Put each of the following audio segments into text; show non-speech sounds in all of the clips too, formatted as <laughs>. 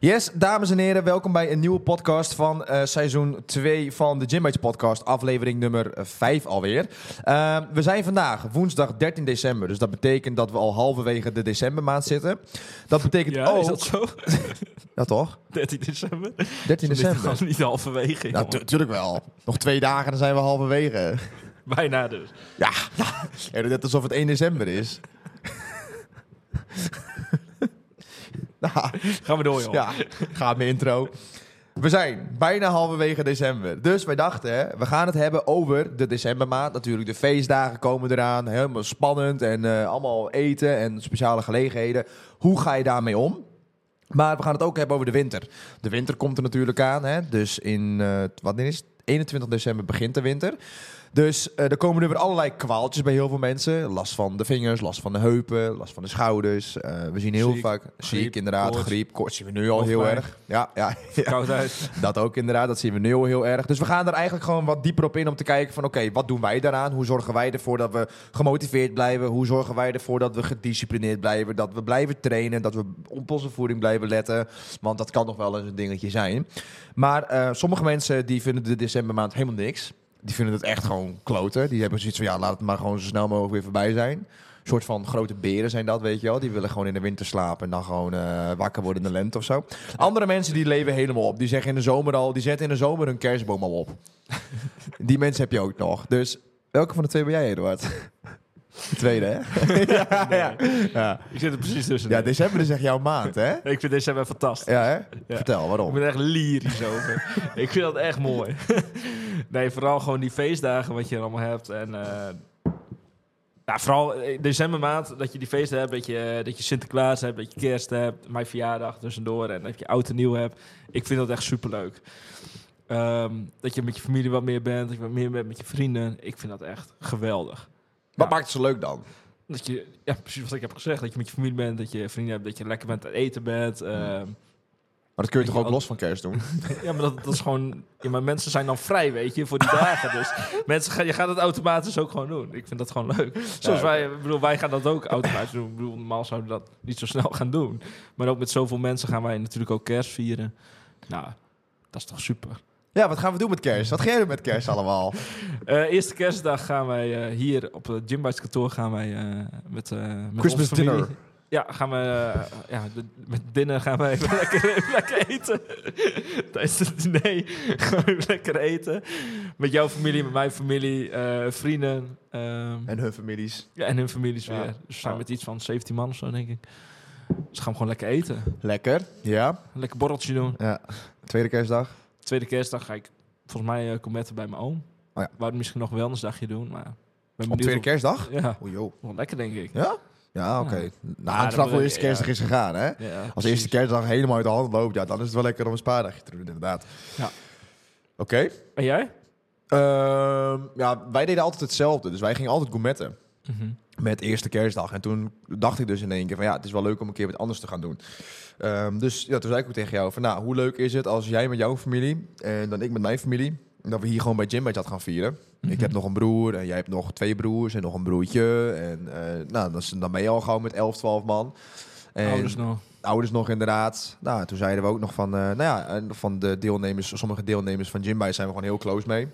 Yes, dames en heren, welkom bij een nieuwe podcast van eh, seizoen 2 van de Gymbites podcast, aflevering nummer 5 alweer. Uh, we zijn vandaag woensdag 13 december, dus dat betekent dat we al halverwege de decembermaand zitten. Dat betekent Ja, ook... is dat zo? <laughs> Ja toch? 13 december? 13 december. Niet, niet halverwege, Ja, jongen. tu- tuurlijk wel. Nog twee dagen, dan zijn we halverwege. Bijna dus. Ja, ja net alsof het 1 december is. Nou, Gaan we door, joh. Ja, gaat mijn intro. We zijn bijna halverwege december. Dus wij dachten, hè, we gaan het hebben over de decembermaand. Natuurlijk, de feestdagen komen eraan. Helemaal spannend en eh, allemaal eten en speciale gelegenheden. Hoe ga je daarmee om? Maar we gaan het ook hebben over de winter. De winter komt er natuurlijk aan. Hè? Dus in, eh wat is het? 21 december begint de winter. Dus eh, er komen nu weer allerlei kwaaltjes bij heel veel mensen. Last van de vingers, last van de heupen, last van de schouders. Eh, we zien heel Ziek, vaak ziek, inderdaad, koorts. griep. Koorts zien we nu al heel erg. Ja, ja, <laughs> dat ook inderdaad. Dat zien we nu al heel erg. Dus we gaan er eigenlijk gewoon wat dieper op in om te kijken van... oké, wat doen wij daaraan? Hoe zorgen wij ervoor dat we gemotiveerd blijven? Hoe zorgen wij ervoor dat we gedisciplineerd blijven? Dat we blijven trainen? Dat we op onze voeding blijven letten? Want dat kan nog wel eens een dingetje zijn. Maar eh, sommige mensen die vinden de decembermaand helemaal niks. Die vinden het echt gewoon kloten. Die hebben zoiets van, ja, laat het maar gewoon zo snel mogelijk weer voorbij zijn. Een soort van grote beren zijn dat, weet je wel. Die willen gewoon in de winter slapen en dan gewoon eh, wakker worden in de lente of zo. Andere mensen die leven helemaal op. Die zeggen in de zomer al, die zetten in de zomer hun kerstboom al op. <laughs> die mensen heb je ook nog. Dus welke van de twee ben jij, Eduard? De tweede, hè? <laughs> ja, <laughs> ja. Ja. Ik zit er precies tussen. ja, december is echt jouw maand, hè? Ik vind december fantastisch. Ja, hè? Vertel, Ik waarom? ben er echt lyrisch over. ik vind dat echt mooi. <laughs> nee, vooral gewoon die feestdagen wat je er allemaal hebt. En eh, nou, vooral eh, decembermaand, dat je die feesten hebt. Dat je, eh, dat je Sinterklaas hebt, dat je kerst hebt. Mijn verjaardag tussendoor en dat je oud en nieuw hebt. Ik vind dat echt superleuk. Ehm, dat je met je familie wat meer bent. Dat je wat meer bent met je vrienden. Ik vind dat echt geweldig. Wat Ja. maakt het zo leuk dan? Dat je, ja, precies wat ik heb gezegd. Dat je met je familie bent, dat je vrienden hebt, dat je lekker bent aan het eten bent. ehm, Maar dat kun je toch ook al- los van kerst doen? <laughs> Ja, maar dat, dat is gewoon... Ja, maar mensen zijn dan vrij, weet je, voor die dagen. Dus <laughs> mensen gaan, je gaat het automatisch ook gewoon doen. Ik vind dat gewoon leuk. Zoals wij, ik bedoel, wij gaan dat ook automatisch doen. Ik bedoel, normaal zouden we dat niet zo snel gaan doen. Maar ook met zoveel mensen gaan wij natuurlijk ook kerst vieren. Nou, dat is toch super. Ja, wat gaan we doen met kerst? Wat ga jij doen met kerst allemaal? <laughs> Eh, eerste kerstdag gaan wij eh, hier op het Gymbites kantoor gaan wij eh, met, met Christmas dinner. Ja, gaan we eh, ja, de- met dinner gaan wij even <laughs> lekker, lekker eten. <laughs> Tijdens het diner gaan we even lekker eten. Met jouw familie, met mijn familie, eh, vrienden. ehm, En hun families. ja, en hun families Ja. weer. Dus we zijn Ja. met iets van 17 man of zo, denk ik. Dus gaan we gewoon lekker eten. Lekker. Ja. Lekker borreltje doen. ja. Tweede kerstdag. Tweede kerstdag ga ik volgens mij uh, komen bij mijn oom. Oh ja. Wou misschien nog wel een dagje doen, maar... Ben Op tweede kerstdag? Ja, O joh. wel lekker denk ik. Ja? Ja, oké. Ja. Nou, hangt dan vanaf hoe moet eerste kerstdag is gegaan, hè? Als eerste kerstdag helemaal uit de hand loopt, ja, dan is het wel lekker om een spaardagje te doen, inderdaad. Ja. Oké. En jij? Ehm, ja, wij deden altijd hetzelfde. Dus wij gingen altijd gourmetten Mhm. met eerste kerstdag. En toen dacht ik dus in één keer van ja, het is wel leuk om een keer wat anders te gaan doen. Ehm, dus ja, toen zei ik ook tegen jou van nou, hoe leuk is het als jij met jouw familie en dan ik met mijn familie, dat we hier gewoon bij Jim dat gaan vieren. Ik Mhm. heb nog een broer en jij hebt nog twee broers en nog een broertje. En eh, nou, dan, dan ben je al gewoon met 11, 12 man. En Ouders nog. ouders nog inderdaad. Nou, toen zeiden we ook nog van, eh, nou ja, en van de deelnemers, sommige deelnemers van Gym zijn we gewoon heel close mee.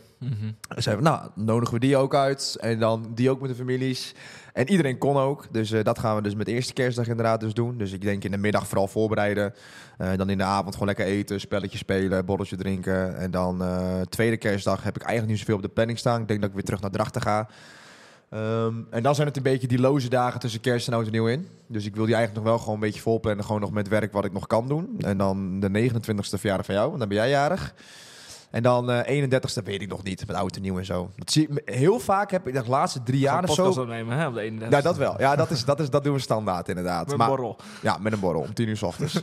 En zeiden we, nou, nodigen we die ook uit. En dan die ook met de families. En iedereen kon ook. Dus eh, dat gaan we dus met de eerste kerstdag inderdaad dus doen. Dus ik denk in de middag vooral voorbereiden. Eh, dan in de avond gewoon lekker eten, spelletje spelen, borreltje drinken. En dan eh, tweede kerstdag heb ik eigenlijk niet zoveel op de planning staan. Ik denk dat ik weer terug naar Drachten ga. Ehm, en dan zijn het een beetje die loze dagen tussen kerst en oud en nieuw in. Dus ik wil die eigenlijk nog wel gewoon een beetje volplannen. Gewoon nog met werk wat ik nog kan doen. En dan de 29ste verjaardag van jou. Want dan ben jij jarig. En dan eh 31ste weet ik nog niet. Met oud en nieuw en zo. Dat zie ik, heel vaak heb ik de laatste drie jaar of zo... opnemen, hè, op de 31. Ja, dat wel. Ja, dat, is, dat, is, dat doen we standaard inderdaad. Met Maar- borrel. ja, met een borrel om tien uur s ochtends. <laughs>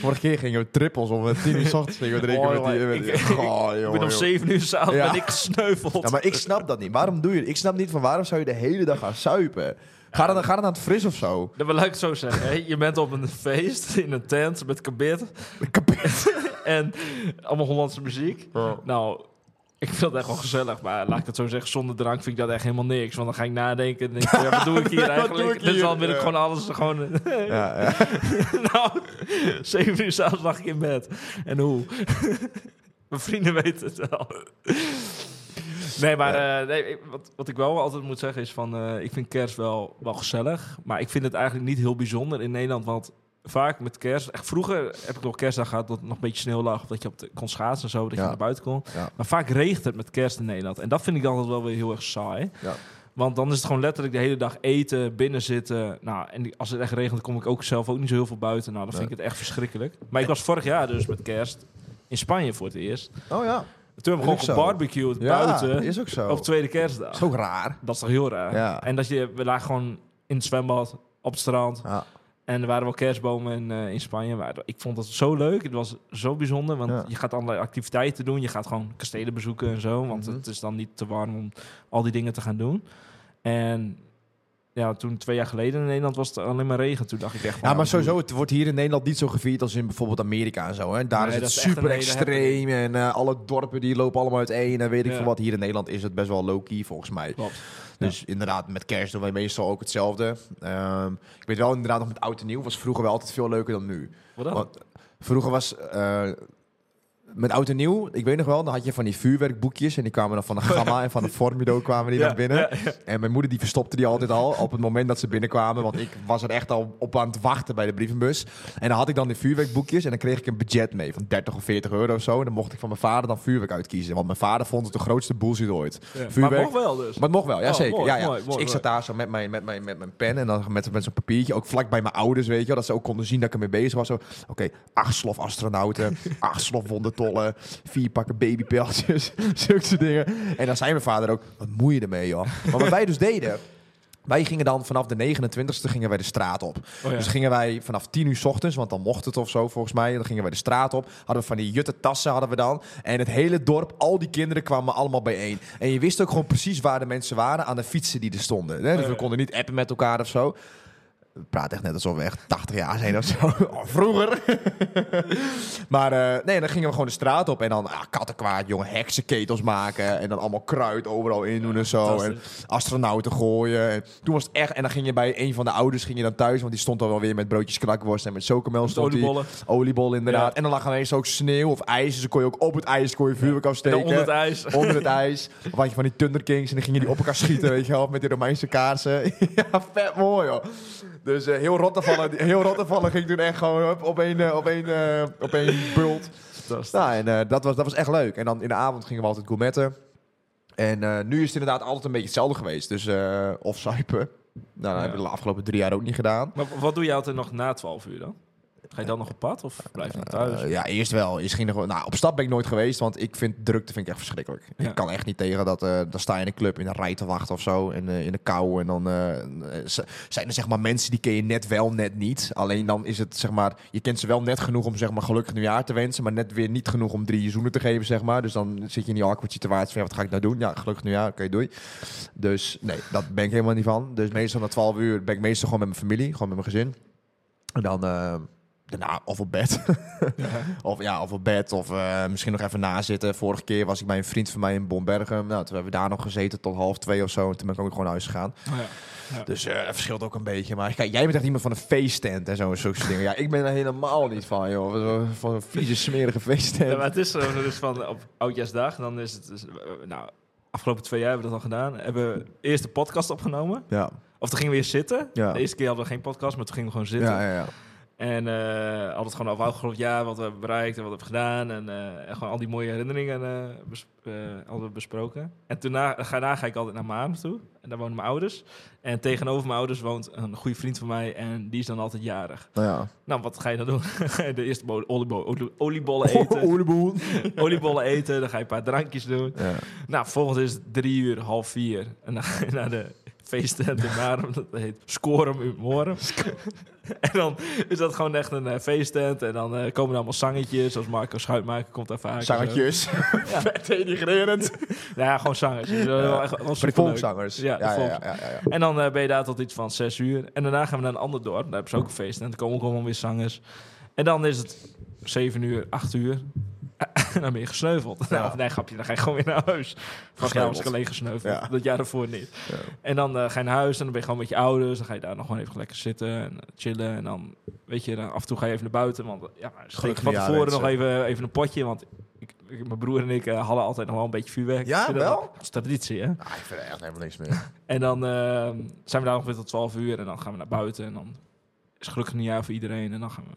Vorige keer gingen we trippels om tien uur s ochtends gingen we drinken Oh, met die... met- ik- oh, ik ben om jongen. 7 uur s'avonds Ja. ben ik gesneuveld. Ja, maar ik snap dat niet. Waarom doe je het? Ik snap niet van waarom zou je de hele dag gaan suipen? Ga dan, ga dan aan het fris of zo. Dat wil ik het zo zeggen. hè. Je bent op een feest in een tent met kabit <laughs> en allemaal Hollandse muziek. Nou, Ik vind dat echt wel gezellig, maar laat ik het zo zeggen, zonder drank vind ik dat echt helemaal niks. Want dan ga ik nadenken en denk ik, ja, wat doe ik hier <laughs> Wat eigenlijk? ik Dus dan wil ik Ja. gewoon alles gewoon... <laughs> Ja, ja. nou, zeven uur s'avonds lag ik in bed. En hoe? Mijn vrienden weten het wel. Nee, maar eh, nee, wat, wat ik wel altijd moet zeggen is van... eh, ik vind kerst wel, wel gezellig. Maar ik vind het eigenlijk niet heel bijzonder in Nederland. Want vaak met kerst... Echt vroeger heb ik nog kerstdag gehad dat het nog een beetje sneeuw lag. Of dat je op de, kon schaatsen en zo, dat Ja. je naar buiten kon. Ja. Maar vaak regent het met kerst in Nederland. En dat vind ik altijd wel weer heel erg saai. Ja. Want dan is het gewoon letterlijk de hele dag eten, binnen zitten. Nou, en als het echt regent, kom ik ook zelf ook niet zo heel veel buiten. Nou, dan vind ik het echt verschrikkelijk. Maar ik was vorig jaar dus met kerst in Spanje voor het eerst. Oh ja. Toen hebben we gewoon zo. gebarbecued Ja, buiten is ook zo. op tweede kerstdag. is ook raar. Dat is toch heel raar. Ja. En dat je, we lagen gewoon in het zwembad, op het strand. Ja. En er waren wel kerstbomen in, eh, in Spanje. Maar ik vond dat zo leuk. Het was zo bijzonder. Want Ja. je gaat allerlei activiteiten doen. Je gaat gewoon kastelen bezoeken en zo. Want Mhm. het is dan niet te warm om al die dingen te gaan doen. En ja, toen twee jaar geleden in Nederland was het alleen maar regen. Toen dacht ik echt van... Ja, maar sowieso, het wordt hier in Nederland niet zo gevierd als in bijvoorbeeld Amerika en zo. Hè. Daar Nee, is het super extreem en eh, alle dorpen die lopen allemaal uiteen en weet ik Ja. veel wat. Hier in Nederland is het best wel low-key volgens mij. Klopt. Dus inderdaad, met kerst doen wij meestal ook hetzelfde. Ehm, ik weet wel inderdaad nog met oud en nieuw was vroeger wel altijd veel leuker dan nu. Wat dan? Want vroeger was eh, met oud en nieuw, ik weet nog wel, dan had je van die vuurwerkboekjes en die kwamen dan van de Gamma <laughs> en van de Formido kwamen die Ja, dan binnen. ja, ja. En mijn moeder die verstopte die altijd al op het moment dat ze binnenkwamen. Want ik was er echt al op aan het wachten bij de brievenbus. En dan had ik dan die vuurwerkboekjes. En dan kreeg ik een budget mee van 30 of 40 euro of zo. En dan mocht ik van mijn vader dan vuurwerk uitkiezen. Want mijn vader vond het de grootste bullshit ooit. Maar Vuurwerk. mocht wel dus. Maar het mocht wel, ja Oh, zeker. mooi, ja, ja. mooi, dus ik zat daar zo met mijn, met mijn, met mijn pen en dan met, met zo'n papiertje. Ook vlak bij mijn ouders, weet je wel. Dat ze ook konden zien dat ik ermee bezig was. Zo, Oké, acht slof astronauten, <laughs> acht slof wondertollen, vier pakken babypeltjes. <laughs> Zulke dingen. En dan zei mijn vader ook, wat moet je ermee, joh? Maar wat wij dus deden... Wij gingen dan vanaf de 29e gingen wij de straat op. Oh, ja. Dus gingen wij vanaf 10 uur 's ochtends, want dan mocht het of zo volgens mij. Dan gingen wij de straat op. Hadden we van die jutte tassen hadden we dan. En het hele dorp, al die kinderen kwamen allemaal bijeen. En je wist ook gewoon precies waar de mensen waren aan de fietsen die er stonden. Hè? Dus we Ja. konden niet appen met elkaar of zo. We praten echt net alsof we echt 80 jaar zijn of zo. <laughs> Oh, vroeger. <laughs> maar eh, nee, dan gingen we gewoon de straat op. En dan ah, kattenkwaad, jongen, heksenketels maken. En dan allemaal kruid overal in doen en zo. En astronauten gooien. En toen was het echt... En dan ging je bij een van de ouders ging je dan thuis. Want die stond dan wel weer met broodjes knakworst en met chocomel. Die. oliebollen. Oliebol inderdaad. Ja. En dan lag ineens ook sneeuw of ijs. Dus dan kon je ook op het ijs kon je vuurwerk En afsteken. onder het ijs. <laughs> Onder het ijs. Of had je van die Thunder Kings en dan gingen die op elkaar schieten, weet je wel, met die Romeinse kaarsen. ja, vet mooi, joh. Dus eh, heel Rottervallen, heel Rottervallen ging toen echt gewoon op, op één, eh, op één, eh, op één bult. Nou, en dat, was, dat was echt leuk. En dan in de avond gingen we altijd gourmetten. En nu is het inderdaad altijd een beetje hetzelfde geweest. Dus of zuipen. Nou, dat Ja. hebben we de afgelopen drie jaar ook niet gedaan. Maar wat doe je altijd nog na 12 uur dan? Ga je dan nog op pad of blijf je nog thuis? Eh, ja, eerst wel. Eerst ging er nou, op stap ben ik nooit geweest, want ik vind drukte vind ik echt verschrikkelijk. Ja. Ik kan echt niet tegen dat. eh dan sta je in een club in een rij te wachten of zo, in, de- in de kou. En dan eh, zijn er zeg maar mensen die ken je net wel, net niet. Alleen dan is het zeg maar, je kent ze wel net genoeg om zeg maar gelukkig nieuwjaar te wensen, maar net weer niet genoeg om drie zoenen te geven, zeg maar. Dus dan zit je in die awkward situatie van, ja, wat ga ik nou doen? Ja, gelukkig nieuwjaar, oké, doei. Dus nee, dat ben ik helemaal niet van. Dus meestal na 12 uur ben ik meestal gewoon met mijn familie, gewoon met mijn gezin. En dan eh, daarna of op bed. <laughs> Of ja, of op bed. Of eh, misschien nog even nazitten. Vorige keer was ik bij een vriend van mij in Bombergen. Nou, toen hebben we daar nog gezeten tot half twee of zo. En toen ben ik ook gewoon naar huis gegaan. Oh, ja. Dus dat verschilt ook een beetje. Maar kijk, jij bent echt iemand van een feesttent en zo. Zulke soort dingen. Ja, ik ben er helemaal niet van, joh. Van een vieze, smerige feesttent. Maar het is zo, dus van op Oudjaarsdag, dan is het, dus, eh, nou, afgelopen twee jaar hebben we dat al gedaan. Hebben we eerst de podcast opgenomen. Ja, Of toen gingen we weer zitten. Ja. De eerste keer hadden we geen podcast, maar toen gingen we gewoon zitten. ja, ja. ja. En hadden het gewoon over afgelopen jaar, wat we hebben bereikt en wat we hebben gedaan. En, eh, en gewoon al die mooie herinneringen bes- eh, hadden we besproken. En daarna, daarna ga ik altijd naar mijn toe. En daar wonen mijn ouders. En tegenover mijn ouders woont een goede vriend van mij. En die is dan altijd jarig. Nou ja. Nou, wat ga je dan doen? <laughs> De eerste bo- oliebo- olie- oliebollen <laughs> eten. Olieboel. <laughs> oliebollen eten, dan ga je een paar drankjes doen. Ja. Nou, volgens is het drie uur, half vier. En dan ga je naar de feesttent in Marum. <laughs> Dat heet Scorum uit Morum. <laughs> en dan is dat gewoon echt een eh, feesttent. En dan eh, komen er allemaal zangetjes. Zoals Marco Schuitmaker komt daar vaak. Zangertjes. <laughs> Vet denigrerend. Ja, gewoon eh, wel echt-. Ja, ja, ja, ja, ja, ja. En dan eh, ben je daar tot iets van zes uur. En daarna gaan we naar een ander dorp. Daar hebben ze ook een feest. En dan komen ook allemaal weer zangers. En dan is het zeven uur, acht uur. <laughs> dan ben je gesneuveld. Ja. Nou, nee, grapje, dan ga je gewoon weer naar huis. Vorig jaar was ik alleen gesneuveld, dat jaar ervoor niet. En dan eh, ga je naar huis en dan ben je gewoon met je ouders. Dan ga je daar nog gewoon even lekker zitten en eh, chillen. En dan, weet je, dan af en toe ga je even naar buiten. Want eh, ja, steek Gelukkig van tevoren nog even, even een potje. Want ik, ik- mijn broer en ik eh, hadden altijd nog wel een beetje vuurwerk. Ja, dat- wel? Dat is traditie, hè? Ah, ik vind echt helemaal niks meer. <laughs> En dan eh, zijn we daar nog weer tot 12 uur. En dan gaan we naar buiten. En dan is gelukkig nieuwjaar voor iedereen. En dan gaan we...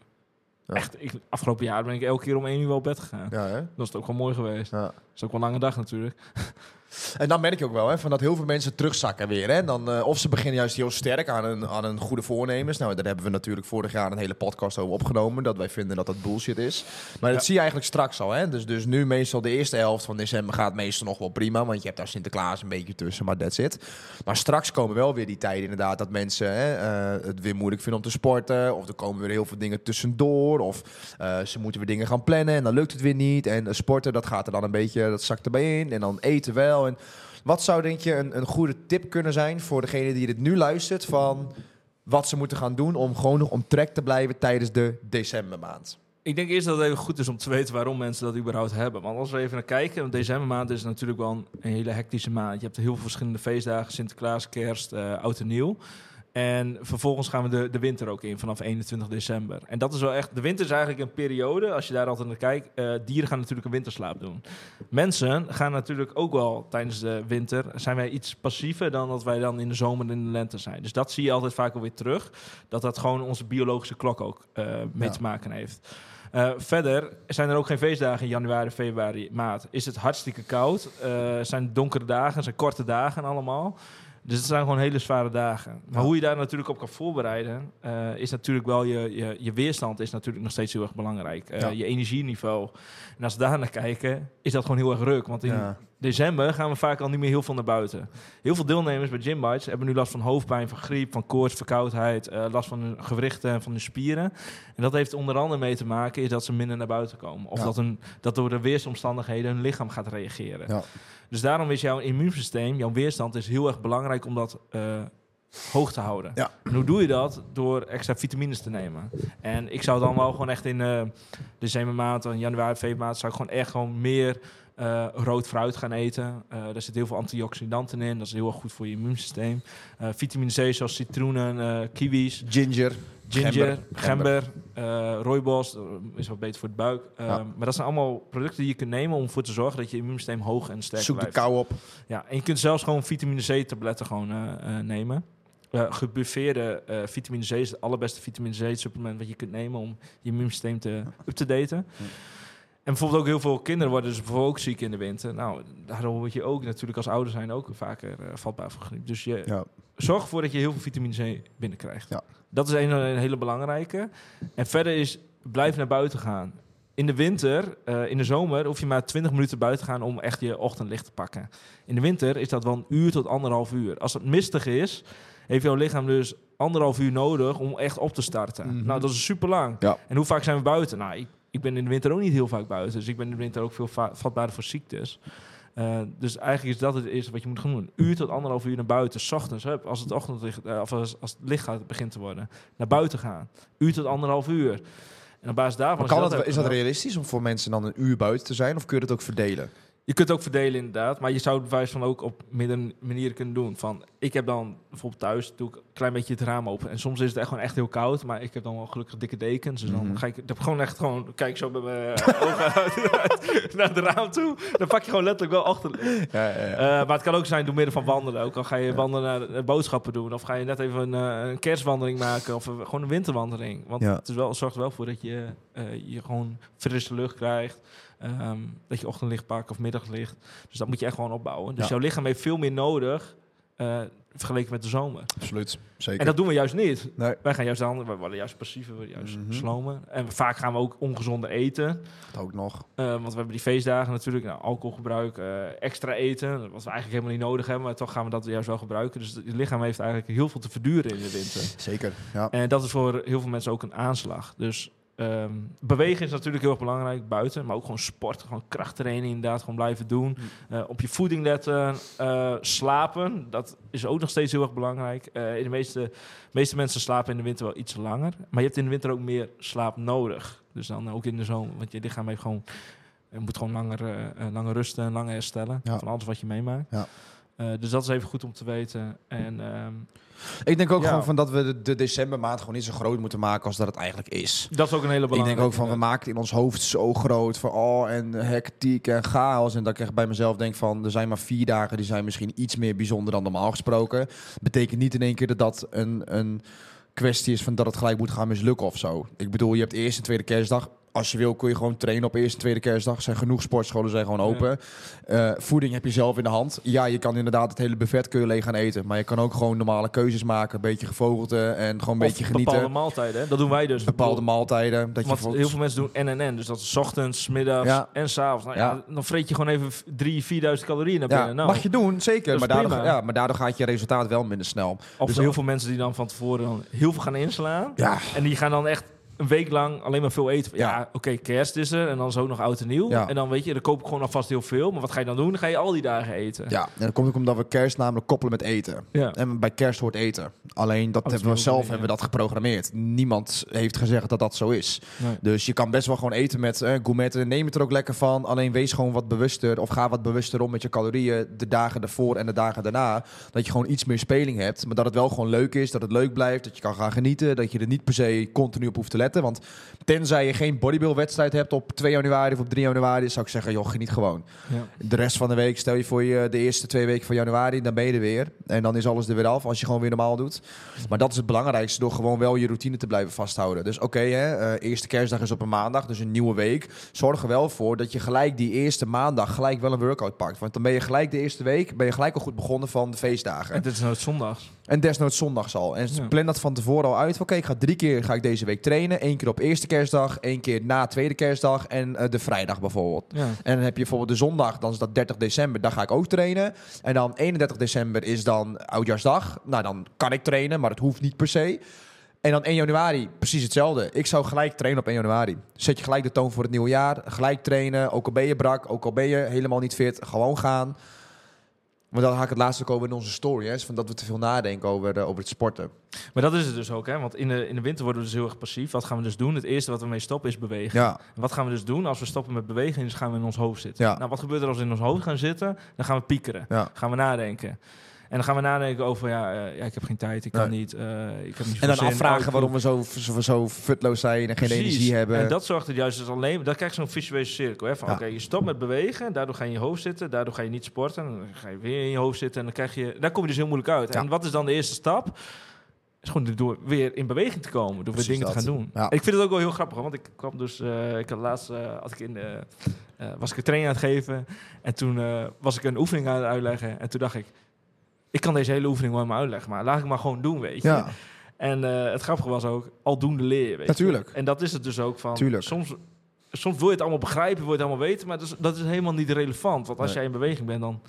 Echt, ik, afgelopen jaar ben ik elke keer om één uur wel op bed gegaan. Ja, hè? Dat is het ook wel mooi geweest. Ja. Dat is ook wel een lange dag natuurlijk. <laughs> En dan merk je ook wel hè, van dat heel veel mensen terugzakken weer. Hè? Dan, eh, of ze beginnen juist heel sterk aan een, aan een goede voornemens. Nou, daar hebben we natuurlijk vorig jaar een hele podcast over opgenomen. Dat wij vinden dat dat bullshit is. Maar dat Ja. zie je eigenlijk straks al. Hè? Dus, dus nu meestal de eerste helft van december gaat meestal nog wel prima. Want je hebt daar Sinterklaas een beetje tussen, maar that's it. Maar straks komen wel weer die tijden inderdaad dat mensen hè, eh, het weer moeilijk vinden om te sporten. Of er komen weer heel veel dingen tussendoor. Of eh, ze moeten weer dingen gaan plannen en dan lukt het weer niet. En sporten, dat gaat er dan een beetje, dat zakt erbij in. En dan eten wel. Wat zou denk je een, een goede tip kunnen zijn voor degene die dit nu luistert van wat ze moeten gaan doen om gewoon nog om track te blijven tijdens de decembermaand? Ik denk eerst dat het goed is om te weten waarom mensen dat überhaupt hebben. Want als we even naar kijken, want decembermaand is natuurlijk wel een, een hele hectische maand. Je hebt heel veel verschillende feestdagen, Sinterklaas, Kerst, eh, Oud en Nieuw. En vervolgens gaan we de, de winter ook in vanaf 21 december. En dat is wel echt. De winter is eigenlijk een periode, als je daar altijd naar kijkt. eh, dieren gaan natuurlijk een winterslaap doen. Mensen gaan natuurlijk ook wel tijdens de winter. zijn wij iets passiever dan dat wij dan in de zomer en in de lente zijn. Dus dat zie je altijd vaak alweer terug. Dat dat gewoon onze biologische klok ook eh, mee Ja. te maken heeft. Eh, verder zijn er ook geen feestdagen in januari, februari, maart. Is het hartstikke koud. zijn donkere dagen, zijn korte dagen allemaal. Dus het zijn gewoon hele zware dagen. Maar Ja. hoe je daar natuurlijk op kan voorbereiden, eh, is natuurlijk wel je, je, je weerstand is natuurlijk nog steeds heel erg belangrijk. Eh, Ja. Je energieniveau. En als we daar naar kijken, is dat gewoon heel erg ruk. Want in Ja. December gaan we vaak al niet meer heel veel naar buiten. Heel veel deelnemers bij Gym Bites hebben nu last van hoofdpijn, van griep, van koorts, verkoudheid, eh, last van hun gewrichten en van hun spieren. En dat heeft onder andere mee te maken is dat ze minder naar buiten komen. Of Ja. dat, een, dat door de weersomstandigheden hun lichaam gaat reageren. Ja. Dus daarom is jouw immuunsysteem, jouw weerstand is heel erg belangrijk om dat eh, hoog te houden. Ja. En hoe doe je dat? Door extra vitamines te nemen. En ik zou dan wel gewoon echt in eh decembermaand, en januari, februari, zou ik gewoon echt gewoon meer eh, rood fruit gaan eten. Eh daar zit heel veel antioxidanten in. Dat is heel erg goed voor je immuunsysteem. Eh vitamine C zoals citroenen, kiwis, Ginger. ginger, Gember. gember, rooibos. is wat beter voor de buik. Ja. Maar dat zijn allemaal producten die je kunt nemen om ervoor te zorgen dat je immuunsysteem hoog en sterk Zoek de blijft. kou op. Ja, en je kunt zelfs gewoon vitamine C-tabletten gewoon eh, eh, nemen. Gebuffeerde vitamine C is het allerbeste vitamine C-supplement wat je kunt nemen om je immuunsysteem te up-te-daten. En bijvoorbeeld ook heel veel kinderen worden dus bijvoorbeeld ook ziek in de winter. Nou, daardoor word je ook natuurlijk als ouder zijn ook vaker eh, vatbaar voor griep. Dus je Ja. zorg ervoor dat je heel veel vitamine C binnenkrijgt. Ja. Dat is een, een hele belangrijke. En verder is blijf naar buiten gaan. In de winter, eh, in de zomer, hoef je maar 20 minuten buiten te gaan om echt je ochtendlicht te pakken. In de winter is dat wel een uur tot anderhalf uur. Als het mistig is, heeft jouw lichaam dus anderhalf uur nodig om echt op te starten. Mhm. Nou, dat is super lang. Ja. En hoe vaak zijn we buiten? Nou, ik, ik ben in de winter ook niet heel vaak buiten. Dus ik ben in de winter ook veel va- vatbaarder voor ziektes. Eh, dus eigenlijk is dat het eerste wat je moet gaan doen. Een uur tot anderhalf uur naar buiten. 's ochtends, hup, als het ochtendlicht, eh, of als, als het licht gaat, begint te worden. Naar buiten gaan. Uur tot anderhalf uur. En op basis daarvan... Kan het, hebt is dat realistisch om voor mensen dan een uur buiten te zijn? Of kun je dat ook verdelen? Je kunt het ook verdelen inderdaad, maar je zou het bewijs van ook op meerdere manieren kunnen doen. Van, ik heb dan bijvoorbeeld thuis, doe ik een klein beetje het raam open. En soms is het echt gewoon echt heel koud, maar ik heb dan wel gelukkig dikke dekens. Dus dan Mhm. ga ik, heb gewoon echt gewoon, kijk zo met mijn eh, <laughs> ogen uit, <laughs> naar het raam toe. Dan pak je gewoon letterlijk wel achterlicht. Ja, ja, Eh, maar het kan ook zijn door middel van wandelen. Ook al ga je wandelen naar de boodschappen doen. Of ga je net even een, eh, een kerstwandeling maken. Of gewoon een winterwandeling. Want Ja. het, is wel, het zorgt wel voor dat je, eh, je gewoon frisse lucht krijgt. Ehm, dat je ochtendlicht pakt of middaglicht. Dus dat moet je echt gewoon opbouwen. Dus Ja. jouw lichaam heeft veel meer nodig. eh, vergeleken met de zomer. absoluut. Zeker. En dat doen we juist niet. nee, Wij gaan juist dan, we worden juist passiever, we worden juist Mhm. slomen. En vaak gaan we ook ongezonder eten. dat ook nog. Eh, want we hebben die feestdagen natuurlijk, nou, alcoholgebruik, eh, extra eten, wat we eigenlijk helemaal niet nodig hebben, maar toch gaan we dat juist wel gebruiken. Dus het lichaam heeft eigenlijk heel veel te verduren in de winter. Zeker. Ja. En dat is voor heel veel mensen ook een aanslag. Dus ehm, bewegen is natuurlijk heel erg belangrijk buiten, maar ook gewoon sport, gewoon krachttraining inderdaad, gewoon blijven doen. Eh, op je voeding letten, eh, slapen, dat is ook nog steeds heel erg belangrijk. Eh, in de meeste, meeste mensen slapen in de winter wel iets langer, maar je hebt in de winter ook meer slaap nodig. Dus dan ook in de zomer, want je lichaam heeft gewoon je moet gewoon langer, langer rusten en langer herstellen Ja. van alles wat je meemaakt. Ja. Eh, dus dat is even goed om te weten. En ehm, Ik denk ook Ja. gewoon van dat we de, de decembermaand gewoon niet zo groot moeten maken als dat het eigenlijk is. dat is ook een hele Ik belangrijke. denk ook van, we maken het in ons hoofd zo groot van oh, en hectiek en chaos. En dat ik echt bij mezelf denk van, er zijn maar vier dagen die zijn misschien iets meer bijzonder dan normaal gesproken. Betekent niet in één keer dat dat een, een kwestie is van dat het gelijk moet gaan mislukken of zo. Ik bedoel, je hebt eerste en tweede kerstdag. Als je wil kun je gewoon trainen op eerste en tweede kerstdag. Er zijn genoeg sportscholen zijn gewoon open. Eh, voeding heb je zelf in de hand. Ja, je kan inderdaad het hele buffet kun je leeg gaan eten. Maar je kan ook gewoon normale keuzes maken. Een beetje gevogelte en gewoon een Of beetje genieten. bepaalde maaltijden. Hè? Dat doen wij dus. Bepaalde maaltijden. Dat je Want bijvoorbeeld- heel veel mensen doen NNN. Dus dat is 's ochtends, middags Ja. en s'avonds. Nou, ja. Dan vreet je gewoon even 3.000, 4.000 calorieën naar binnen. Nou, mag je doen, zeker. Maar daardoor, ja, maar daardoor gaat je resultaat wel minder snel. Of dus heel veel mensen die dan van tevoren dan heel veel gaan inslaan. En die gaan dan echt een week lang alleen maar veel eten. Ja, Ja. oké, kerst is er en dan zo nog oud en nieuw. Ja. En dan weet je, dan koop ik gewoon alvast heel veel. Maar wat ga je dan doen? Dan ga je al die dagen eten. ja. En dat komt ook omdat we kerst namelijk koppelen met eten. Ja. En bij kerst hoort eten. Alleen dat Oh, hebben we zelf hebben we dat geprogrammeerd. Niemand heeft gezegd dat dat zo is. Nee. Dus je kan best wel gewoon eten met eh, gourmetten. Neem het er ook lekker van. Alleen wees gewoon wat bewuster. Of ga wat bewuster om met je calorieën. De dagen ervoor en de dagen daarna. Dat je gewoon iets meer speling hebt. Maar dat het wel gewoon leuk is. Dat het leuk blijft. Dat je kan gaan genieten. Dat je er niet per se continu op hoeft te letten. Want tenzij je geen bodybuildwedstrijd hebt op 2 januari of op 3 januari. Zou ik zeggen, joh, geniet gewoon. Ja. De rest van de week, stel je voor je de eerste twee weken van januari, dan ben je er weer. En dan is alles er weer af als je gewoon weer normaal doet. Maar dat is het belangrijkste, door gewoon wel je routine te blijven vasthouden. Dus oké, eh, eerste kerstdag is op een maandag, dus een nieuwe week. Zorg er wel voor dat je gelijk die eerste maandag gelijk wel een workout pakt. Want dan ben je gelijk de eerste week, ben je gelijk al goed begonnen van de feestdagen. En dit is nou het zondags. En desnoods zondags al. En Ja. plan dat van tevoren al uit. Oké, ik ga drie keer ga ik deze week trainen. Eén keer op eerste kerstdag, één keer na tweede kerstdag en eh, de vrijdag bijvoorbeeld. Ja. En dan heb je bijvoorbeeld de zondag, dan is dat 30 december, daar ga ik ook trainen. En dan 31 december is dan Oudjaarsdag. Nou, dan kan ik trainen, maar het hoeft niet per se. En dan 1 januari, precies hetzelfde. Ik zou gelijk trainen op 1 januari. Zet je gelijk de toon voor het nieuwe jaar. Gelijk trainen, ook al ben je brak, ook al ben je helemaal niet fit. Gewoon gaan. Want dan ga ik het laatst ook over in onze story. Hè, van dat we te veel nadenken over, eh, over het sporten. Maar dat is het dus ook, hè? Want in de, in de winter worden we dus heel erg passief. Wat gaan we dus doen? Het eerste wat we mee stoppen is bewegen. Ja, En wat gaan we dus doen? Als we stoppen met bewegen, dus gaan we in ons hoofd zitten. Ja. Nou, wat gebeurt er als we in ons hoofd gaan zitten? Dan gaan we piekeren. ja. Gaan we nadenken. En dan gaan we nadenken over, ja, eh, ja ik heb geen tijd, ik kan Nee. niet, eh, ik heb niet En dan zin. Afvragen waarom we zo, zo, zo futloos zijn en geen Precies. energie hebben. En dat zorgt er juist dus alleen... Dan krijg je zo'n visuele cirkel. Hè? Van, Ja. Oké, je stopt met bewegen. Daardoor ga je in je hoofd zitten. Daardoor ga je niet sporten. Dan ga je weer in je hoofd zitten. En dan krijg je... Daar kom je dus heel moeilijk uit. Ja. En wat is dan de eerste stap? Is gewoon door weer in beweging te komen. Door weer dingen te dat. gaan doen. Ja. Ik vind het ook wel heel grappig. Want ik kwam dus... eh, ik had laatst... had ik in eh, was ik een training aan het geven. En toen was ik een oefening aan het uitleggen. En toen dacht ik... Ik kan deze hele oefening wel maar uitleggen. Maar laat ik maar gewoon doen, weet je. Ja, En eh, het grappige was ook, aldoende leer je, weet je. Natuurlijk. En dat is het dus ook van, Tuurlijk. soms, soms wil je het allemaal begrijpen, wil je het allemaal weten, maar dat is, dat is helemaal niet relevant. Want als Nee. jij in beweging bent, dan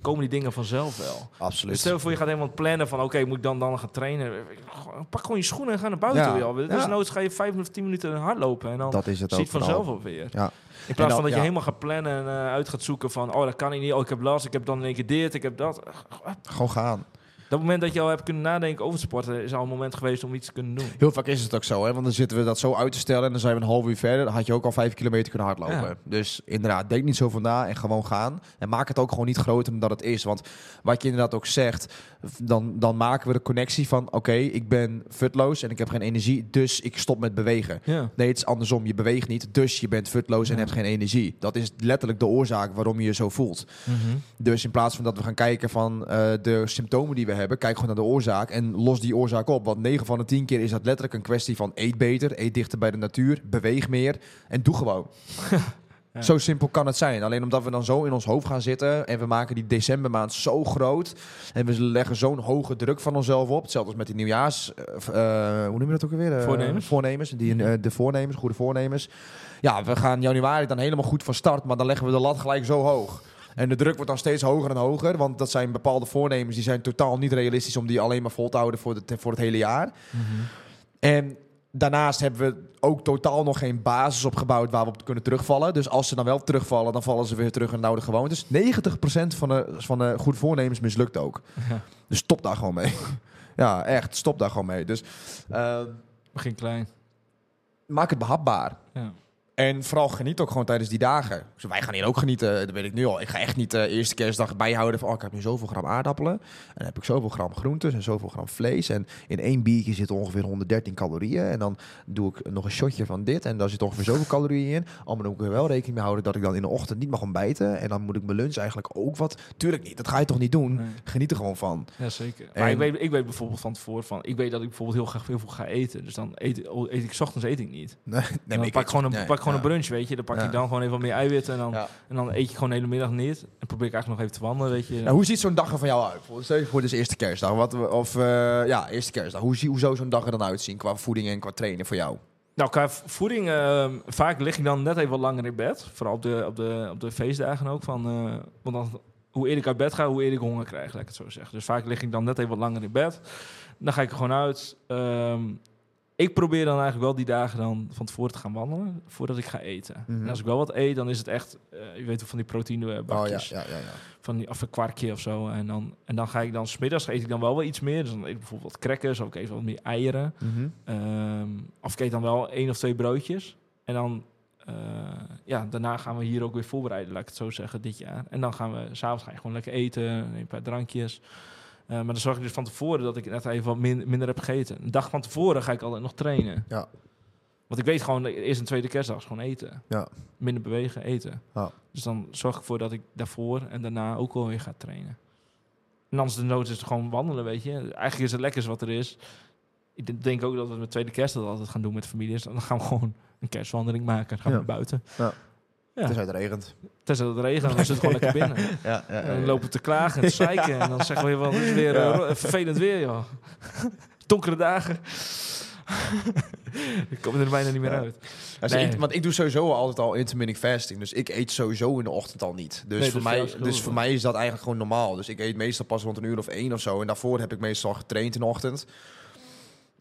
komen die dingen vanzelf wel. absoluut. Dus stel je voor, je gaat helemaal plannen van, oké, moet ik dan, dan gaan trainen? Pak gewoon je schoenen en ga naar buiten Ja. weer. Dus Ja. noods ga je vijf of tien minuten hardlopen en dan dat is het vanzelf wel weer. Ja. In plaats dan- van dat je ja. helemaal gaat plannen en eh, uit gaat zoeken van, oh, dat kan ik niet, oh, ik heb last, ik heb dan in één keer dit, ik heb dat. Gewoon gaan. Dat moment dat je al hebt kunnen nadenken over sporten, is al een moment geweest om iets te kunnen doen. Heel vaak is het ook zo, hè? want dan zitten we dat zo uit te stellen en dan zijn we een half uur verder. Dan had je ook al vijf kilometer kunnen hardlopen. Ja. Dus inderdaad, denk niet zo van na en gewoon gaan. En maak het ook gewoon niet groter dan dat het is. Want wat je inderdaad ook zegt, dan, dan maken we de connectie van... oké, ik ben futloos en ik heb geen energie, dus ik stop met bewegen. Ja. Nee, het is andersom. Je beweegt niet, dus je bent futloos en hebt geen energie. Dat is letterlijk de oorzaak waarom je je zo voelt. Dus in plaats van dat we gaan kijken van eh, de symptomen die we hebben, kijk gewoon naar de oorzaak en los die oorzaak op. Want 9 van de 10 keer is dat letterlijk een kwestie van eet beter, eet dichter bij de natuur, beweeg meer en doe gewoon. <laughs> Ja. Zo simpel kan het zijn. Alleen omdat we dan zo in ons hoofd gaan zitten en we maken die decembermaand zo groot en we leggen zo'n hoge druk van onszelf op. Hetzelfde als met die nieuwjaars, eh, hoe noem je dat ook alweer? Eh, Voornemens. Voornemens, die, de voornemens, goede voornemens. Ja, we gaan januari dan helemaal goed van start, maar dan leggen we de lat gelijk zo hoog. En de druk wordt dan steeds hoger en hoger, want dat zijn bepaalde voornemens die zijn totaal niet realistisch om die alleen maar vol te houden voor, de, voor het hele jaar. En daarnaast hebben we ook totaal nog geen basis opgebouwd waar we op kunnen terugvallen. Dus als ze dan wel terugvallen, dan vallen ze weer terug in de oude gewoontes. 90% van de, van de goede voornemens mislukt ook. Ja. Dus stop daar gewoon mee. <laughs> ja, echt, stop daar gewoon mee. Dus eh, Begin klein. maak het behapbaar. Ja. En vooral geniet ook gewoon tijdens die dagen. Dus wij gaan hier ook genieten, dat weet ik nu al. Ik ga echt niet de eerste kerstdag bijhouden van... oh, ik heb nu zoveel gram aardappelen. En dan heb ik zoveel gram groentes en zoveel gram vlees. En in één biertje zitten ongeveer 113 calorieën. En dan doe ik nog een shotje van dit. En daar zit ongeveer zoveel calorieën in. Allemaal moet ik er wel rekening mee houden dat ik dan in de ochtend niet mag ontbijten. En dan moet ik mijn lunch eigenlijk ook wat... Tuurlijk niet, dat ga je toch niet doen? Nee. Geniet er gewoon van. Ja, zeker. En- Maar ik weet, ik weet bijvoorbeeld van tevoren van... Ik weet dat ik bijvoorbeeld heel graag heel veel ga eten. Dus dan eet, eet ik... 's ochtends eet ik niet. Nee, <laughs> nee, dan ik pak, gewoon een, nee, pak gewoon een brunch, weet je. Dan pak ik dan gewoon even wat meer eiwitten. En dan, en dan eet je gewoon de hele middag niet. En probeer ik eigenlijk nog even te wandelen, weet je. Nou, hoe ziet zo'n dag er van jou uit? Bijvoorbeeld, Stel je voor, is eerste kerstdag. Wat, of eh, ja, eerste kerstdag. Hoe, zie, hoe zou zo'n dag er dan uitzien qua voeding en qua trainen voor jou? Nou, qua voeding, ehm, vaak lig ik dan net even wat langer in bed. Vooral op de, op de, op de feestdagen ook. Van, eh, want dan, hoe eerder ik uit bed ga, hoe eerder ik honger krijg, laat ik het zo zeggen. Dus vaak lig ik dan net even wat langer in bed. Dan ga ik er gewoon uit. Ehm, ik probeer dan eigenlijk wel die dagen dan van tevoren te gaan wandelen, voordat ik ga eten. Mhm. En als ik wel wat eet, dan is het echt, eh, je weet van die proteïnebakjes. Oh ja, ja, ja. ja. Van die, of een kwarkje of zo. En dan, en dan ga ik dan, smiddags eet ik dan wel wel iets meer. Dus dan eet ik bijvoorbeeld wat crackers of ik eet wat meer eieren. Mhm. Ehm, of ik eet dan wel één of twee broodjes. En dan, eh, ja, daarna gaan we hier ook weer voorbereiden, laat ik het zo zeggen, dit jaar. En dan gaan we, s'avonds ga je gewoon lekker eten, een paar drankjes. Eh, maar dan zorg ik dus van tevoren dat ik net even wat min- minder heb gegeten. Een dag van tevoren ga ik altijd nog trainen. Ja. Want ik weet gewoon, de eerste en tweede kerstdag is gewoon eten. Ja. Minder bewegen, eten. Ja. Dus dan zorg ik ervoor dat ik daarvoor en daarna ook wel weer ga trainen. En anders de nood is gewoon wandelen, weet je. Eigenlijk is het lekkerst wat er is. Ik denk ook dat we met tweede kerstdag altijd gaan doen met families. Dan gaan we gewoon een kerstwandeling maken. Dan gaan we Ja. naar buiten. Ja. Ja. Het is uitregend. Tenzij het regent, dan zit het gewoon <laughs> lekker binnen. Ja, ja, En dan lopen we te klagen en te zeiken. En dan zeggen we wel, het is weer eh, vervelend weer, joh. <laughs> Donkere dagen. <laughs> Ik kom er bijna niet meer uit. Dus Nee. ik, want ik doe sowieso altijd al intermittent fasting. Dus ik eet sowieso in de ochtend al niet. Dus, Nee, voor, mij, dus voor mij is dat eigenlijk gewoon normaal. Dus ik eet meestal pas rond een uur of één of zo. En daarvoor heb ik meestal getraind in de ochtend.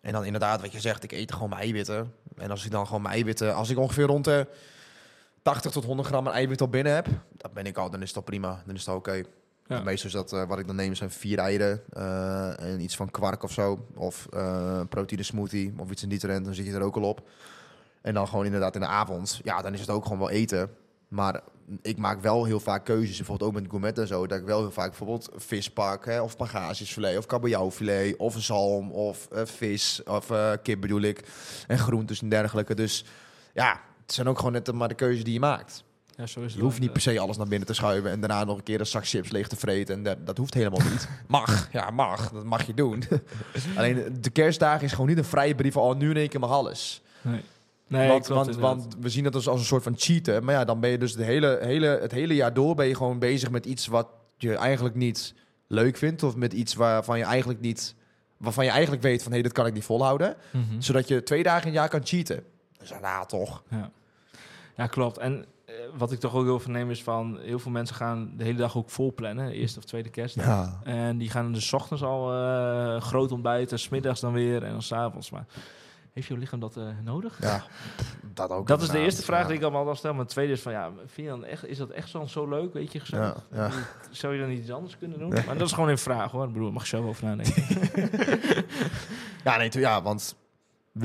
En dan inderdaad, wat je zegt, ik eet gewoon mijn eiwitten. En als ik dan gewoon mijn eiwitten... Als ik ongeveer rond de 80 tot 100 gram aan eiwit al binnen heb... Dan ben ik al, dan is dat prima. Dan is dat oké. Ja. Meestal is dat, eh, wat ik dan neem, zijn vier eieren eh, en iets van kwark of zo. Of eh proteïne smoothie of iets in die trend. Dan zit je er ook al op. En dan gewoon inderdaad in de avond. Ja, dan is het ook gewoon wel eten. Maar ik maak wel heel vaak keuzes. Bijvoorbeeld ook met gourmet en zo. Dat ik wel heel vaak bijvoorbeeld vis pak. Hè, of pagaasjesfilet. Of kabeljauwfilet. Of een zalm. Of vis. Of kip bedoel ik. En groentes en dergelijke. Dus ja, het zijn ook gewoon net maar de keuzes die je maakt. Ja, zo is Je hoeft niet per se alles naar binnen te schuiven en daarna nog een keer een zak chips leeg te vreten. En dat, dat hoeft helemaal niet. <laughs> Mag, ja, mag. Dat mag je doen. <laughs> Alleen de kerstdagen is gewoon niet een vrije brief van, oh, nu in één keer mag alles. Nee, nee want, want, we zien het als, als een soort van cheaten. Maar ja, dan ben je dus de hele, hele, het hele jaar door ben je gewoon bezig met iets wat je eigenlijk niet leuk vindt. Of met iets waarvan je eigenlijk niet, waarvan je eigenlijk weet van, hé, hey, dit kan ik niet volhouden. Mhm. Zodat je twee dagen in jaar kan cheaten. Dus ja, nou, toch. Ja. Ja, klopt. En eh, wat ik toch ook heel verneem is van... heel veel mensen gaan de hele dag ook vol plannen. Eerste of tweede kerstdag. Ja. En die gaan dus 's ochtends al eh, groot ontbijten. 's middags dan weer en dan 's avonds. Maar heeft jouw lichaam dat eh, nodig? Ja, dat ook. Dat is de eerste vraag Ja. die ik allemaal al stel. Maar het tweede is van, ja, vind je dan echt, is dat echt zo, zo leuk, weet je? Ja, ja. Zou je dan iets anders kunnen doen? Maar dat is gewoon een vraag, hoor. Ik bedoel, mag je zo over nadenken. Ja, nee, ja, want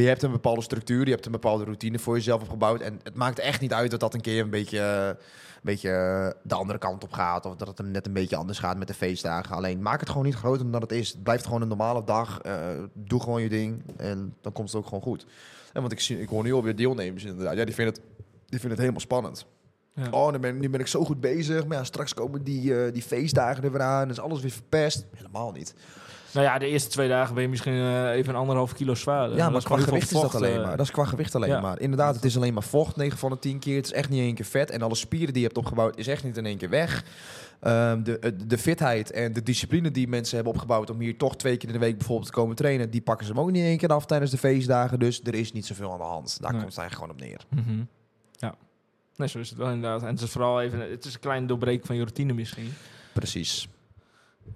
je hebt een bepaalde structuur, je hebt een bepaalde routine voor jezelf opgebouwd. En het maakt echt niet uit dat dat een keer een beetje, een beetje eh, de andere kant op gaat. Of dat het hem net een beetje anders gaat met de feestdagen. Alleen maak het gewoon niet groter dan het is. Het blijft gewoon een normale dag. eh, doe gewoon je ding en dan komt het ook gewoon goed. En want ik, zie, ik hoor nu alweer deelnemers inderdaad. Ja, die vinden het, die vinden het helemaal spannend. Ja. Oh, ben, nu ben ik zo goed bezig. Maar ja, straks komen die, eh, die feestdagen er weer aan. Dan is alles weer verpest. Helemaal niet. Nou ja, de eerste twee dagen ben je misschien eh, even een anderhalf kilo zwaarder. Ja, Dat maar is qua gewicht is dat alleen eh, maar. Dat is qua gewicht alleen ja. maar. Inderdaad, het is alleen maar vocht, 9 van de 10 keer. Het is echt niet in één keer vet. En alle spieren die je hebt opgebouwd, is echt niet in één keer weg. Ehm, de, de, de fitheid en de discipline die mensen hebben opgebouwd om hier toch twee keer in de week bijvoorbeeld te komen trainen, die pakken ze hem ook niet in één keer af tijdens de feestdagen. Dus er is niet zoveel aan de hand. Daar Nee. komt het eigenlijk gewoon op neer. Mhm. Ja. Nee, zo is het wel inderdaad. En het is vooral even, het is een kleine doorbreking van je routine misschien. Precies.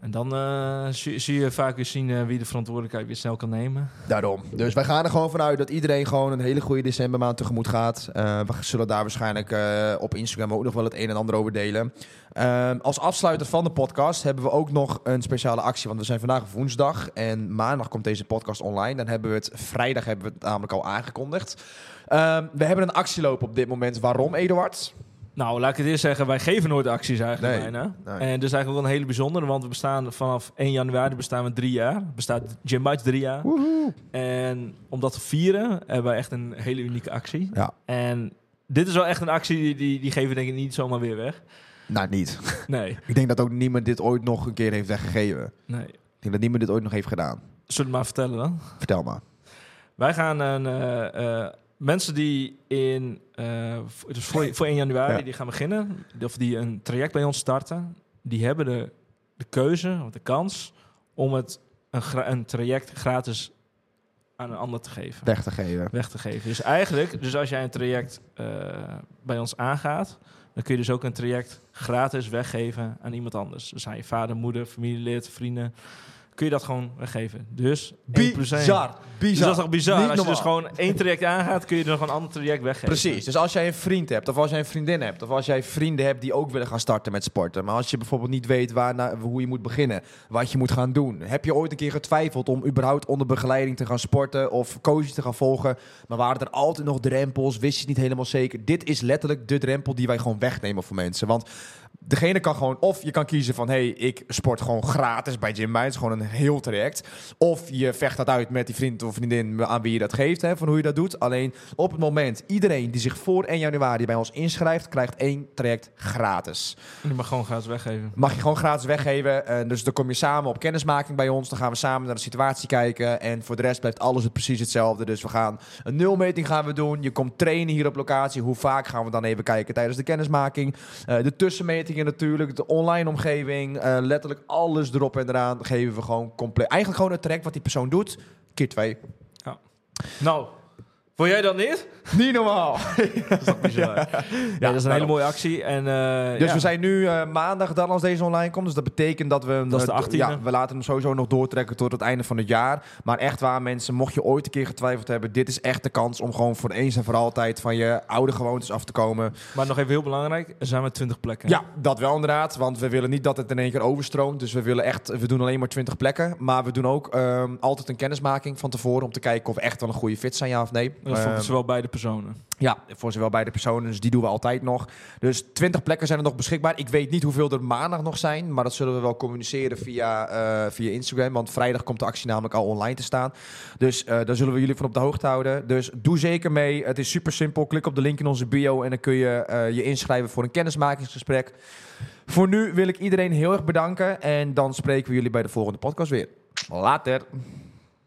En dan eh, zie, je vaak weer zien eh, wie de verantwoordelijkheid weer snel kan nemen. Daarom. Dus wij gaan er gewoon vanuit dat iedereen gewoon een hele goede decembermaand tegemoet gaat. Eh, we zullen daar waarschijnlijk op Instagram ook nog wel het een en ander over delen. Ehm, als afsluiter van de podcast hebben we ook nog een speciale actie. Want we zijn vandaag woensdag en maandag komt deze podcast online. Dan hebben we het vrijdag hebben we het namelijk al aangekondigd. Ehm, we hebben een actie lopen op dit moment. Waarom, Eduard? Nou, laat ik het eerst zeggen, wij geven nooit acties eigenlijk Nee, bijna. nee. En dat is eigenlijk wel een hele bijzondere, want we bestaan vanaf 1 januari bestaan we drie jaar. Bestaat Gym Bites drie jaar. En om dat te vieren hebben wij echt een hele unieke actie. Ja. En dit is wel echt een actie, die, die, die geven we denk ik niet zomaar weer weg. Nou, niet. Nee, <laughs> Ik denk dat ook niemand dit ooit nog een keer heeft weggegeven. nee. Ik denk dat niemand dit ooit nog heeft gedaan. Zullen we maar vertellen dan? Vertel maar. Wij gaan een, eh, eh, mensen die in, eh, dus voor, voor 1 januari Ja. die gaan beginnen, of die een traject bij ons starten, die hebben de, de keuze, of de kans, om het een, een traject gratis aan een ander te geven. Weg te geven. Weg te geven. Dus eigenlijk, dus als jij een traject eh, bij ons aangaat, dan kun je dus ook een traject gratis weggeven aan iemand anders. Dus aan je vader, moeder, familielid, vrienden. Kun je dat gewoon weggeven. Dus 1 plus 1. Bizar. Dus Bizar. dat is toch bizar? Niet Als je dus gewoon één traject aangaat, kun je er nog een ander traject weggeven. Precies. Dus als jij een vriend hebt, of als jij een vriendin hebt, of als jij vrienden hebt die ook willen gaan starten met sporten, maar als je bijvoorbeeld niet weet waar, na- hoe je moet beginnen, wat je moet gaan doen, heb je ooit een keer getwijfeld om überhaupt onder begeleiding te gaan sporten of coaches te gaan volgen, maar waren er altijd nog drempels, wist je het niet helemaal zeker? Dit is letterlijk de drempel die wij gewoon wegnemen voor mensen. Want degene kan gewoon, of je kan kiezen van, hey, ik sport gewoon gratis bij Gym Minds, gewoon een heel traject. Of je vecht dat uit met die vriend of vriendin aan wie je dat geeft, hè, van hoe je dat doet. Alleen op het moment, iedereen die zich voor 1 januari bij ons inschrijft, krijgt één traject gratis. Je mag gewoon gratis weggeven. Mag je gewoon gratis weggeven. Eh, dus dan kom je samen op kennismaking bij ons. Dan gaan we samen naar de situatie kijken. En voor de rest blijft alles het precies hetzelfde. Dus we gaan een nulmeting gaan we doen. Je komt trainen hier op locatie. Hoe vaak gaan we dan even kijken tijdens de kennismaking? Eh, de natuurlijk. De online omgeving. eh, letterlijk alles erop en eraan geven we gewoon compleet. Eigenlijk gewoon het traject wat die persoon doet. Keer twee. Nou, vond jij dat niet? Niet normaal. <laughs> Dat is toch bizar? ja, dat is een hele mooie actie. En, eh, Dus ja. we zijn nu eh, maandag dan als deze online komt. Dus dat betekent dat we... Dat is de eh, 18e. Ja, we laten hem sowieso nog doortrekken tot het einde van het jaar. Maar echt waar mensen, mocht je ooit een keer getwijfeld hebben... dit is echt de kans om gewoon voor eens en voor altijd... van je oude gewoontes af te komen. Maar nog even heel belangrijk, er zijn maar 20 plekken. Ja, dat wel inderdaad. Want we willen niet dat het in één keer overstroomt. Dus we willen echt... We doen alleen maar 20 plekken. Maar we doen ook ehm, altijd een kennismaking van tevoren... om te kijken of we echt wel een goede fit zijn, ja of nee. Dat voor Ehm, zowel beide personen. ja, voor zowel beide personen. Dus die doen we altijd nog. Dus 20 plekken zijn er nog beschikbaar. Ik weet niet hoeveel er maandag nog zijn. Maar dat zullen we wel communiceren via, eh, via Instagram. Want vrijdag komt de actie namelijk al online te staan. Dus eh, daar zullen we jullie van op de hoogte houden. Dus doe zeker mee. Het is super simpel. Klik op de link in onze bio. En dan kun je eh, je inschrijven voor een kennismakingsgesprek. Voor nu wil ik iedereen heel erg bedanken. En dan spreken we jullie bij de volgende podcast weer. Later.